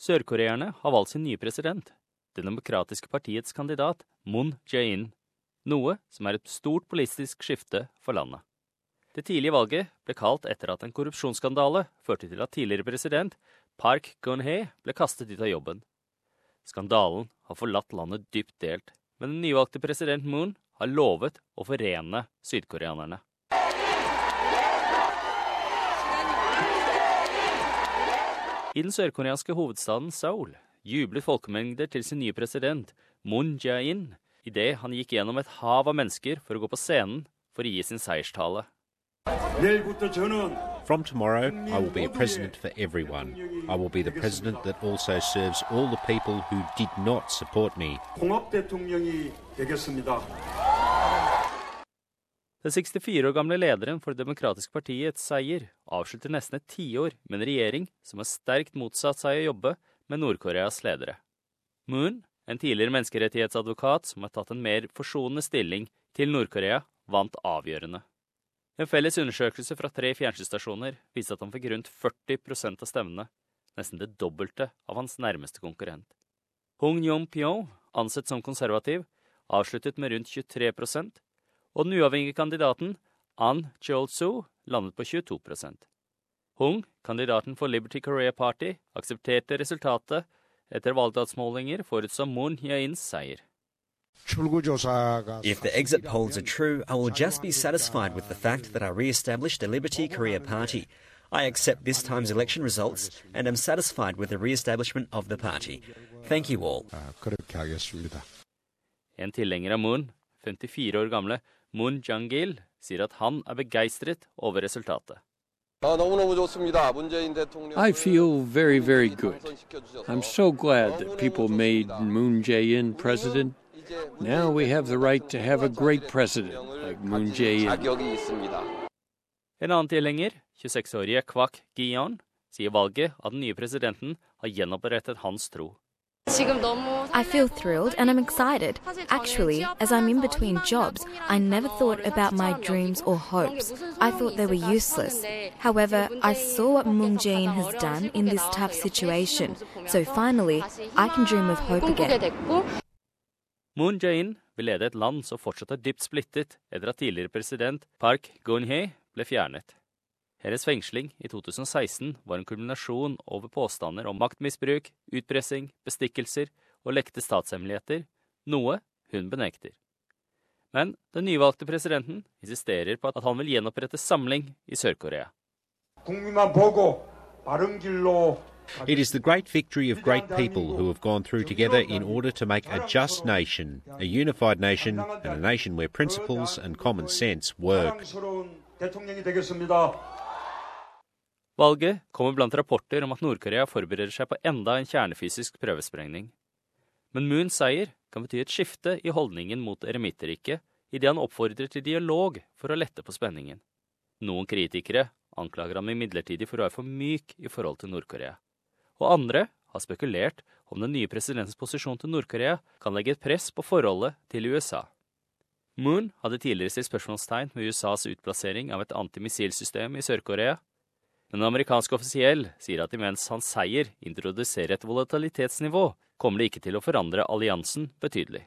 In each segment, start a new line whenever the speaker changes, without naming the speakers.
Sørkoreerne har valgt sin nye president, Det demokratiske partiets kandidat Moon Jae-in, noe som er et stort politisk skifte for landet. Det tidlige valget ble kalt etter at en korrupsjonsskandale førte til at tidligere president Park Geun-hye ble kastet ut av jobben. Skandalen har forlatt landet dypt delt, men den nyvalgte president Moon har lovet å forene sydkoreanerne. I den sørkoreanske hovedstaden Seoul jublet folkemengder til sin nye president Moon Jae-in idet han gikk gjennom et hav av mennesker for å gå på scenen for å gi sin seierstale.
From tomorrow, I will be a president for everyone. I will be the president that also serves all the people who did not support me.
Den 64 år gamle lederen for Det demokratiske partiets seier avslutter nesten et tiår med en regjering som har sterkt motsatt seg å jobbe med Nord-Koreas ledere. Moon, en tidligere menneskerettighetsadvokat som har tatt en mer forsonende stilling til Nord-Korea, vant avgjørende. En felles undersøkelse fra tre fjernsynsstasjoner viste at han fikk rundt 40% av stemmene, nesten det dobbelte av hans nærmeste konkurrent. Hong Yong-pyo, ansett som konservativ, avsluttet med rundt 23 og den uavhengige kandidaten An Cheol-soo landet på 22 Hung, kandidaten for Liberty Korea Party, aksepterte resultatet etter valgdagsmålinger forutså Moon Jae-ins seier.
If the exit polls are true, I will just be satisfied with the fact that I re-established the Liberty Korea Party. I accept this time's election results and am satisfied with the re-establishment of the party. Thank you all.
En tilhenger av Moon, 54 år gamle Moon Jang-gil, sier at han er begeistret over resultatet.
I feel very, very good. I'm so glad that people made Moon Jae-in president. Now we have the right to have a great president like Moon Jae-in.
En annen tilhenger, 26-årige Kwak Gi-yeon, sier valget av den nye presidenten har gjenopprettet hans tro.
I feel thrilled and I'm excited. Actually, as I'm in between jobs, I never thought about my dreams or hopes. I thought they were useless. However, I saw what Moon Jae-in has done in this tough situation. So finally, I can dream of hope again.
Moon Jae-in vil lede et land som fortsatt er dypt splittet etter at tidligere president Park Geun-hye ble fjernet. Hennes fengsling i 2016 var en kulminasjon over påstander om maktmisbruk, utpressing, bestikkelser og lekte statshemmeligheter, noe hun benekter. Men den nyvalgte presidenten insisterer på at han vil gjenopprette samling i Sør-Korea.
It is the great victory of great people who have gone through together in order to make a just nation, a unified nation, and a nation where principles and common sense work.
Valget kommer blant rapporter om at Nord-Korea forbereder seg på enda en kjernefysisk prøvesprengning. Men Moons seier kan bety et skifte i holdningen mot eremitteriket idet han oppfordrer til dialog for å lette på spenningen. Noen kritikere anklager ham imidlertid for å være for myk i forhold til Nord-Korea. Og andre har spekulert om den nye presidentens posisjon til Nord-Korea kan legge et press på forholdet til USA. Moon hadde tidligere stilt spørsmålstegn ved USAs utplassering av et antimissilsystem i Sør-Korea, men en amerikansk offisiell sier at imens hans seier introduserer et volatilitetsnivå, kommer det ikke til å forandre alliansen betydelig.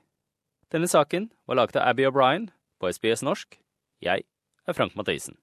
Denne saken var laget av Abby O'Brien på SBS norsk. Jeg er Frank Mathisen.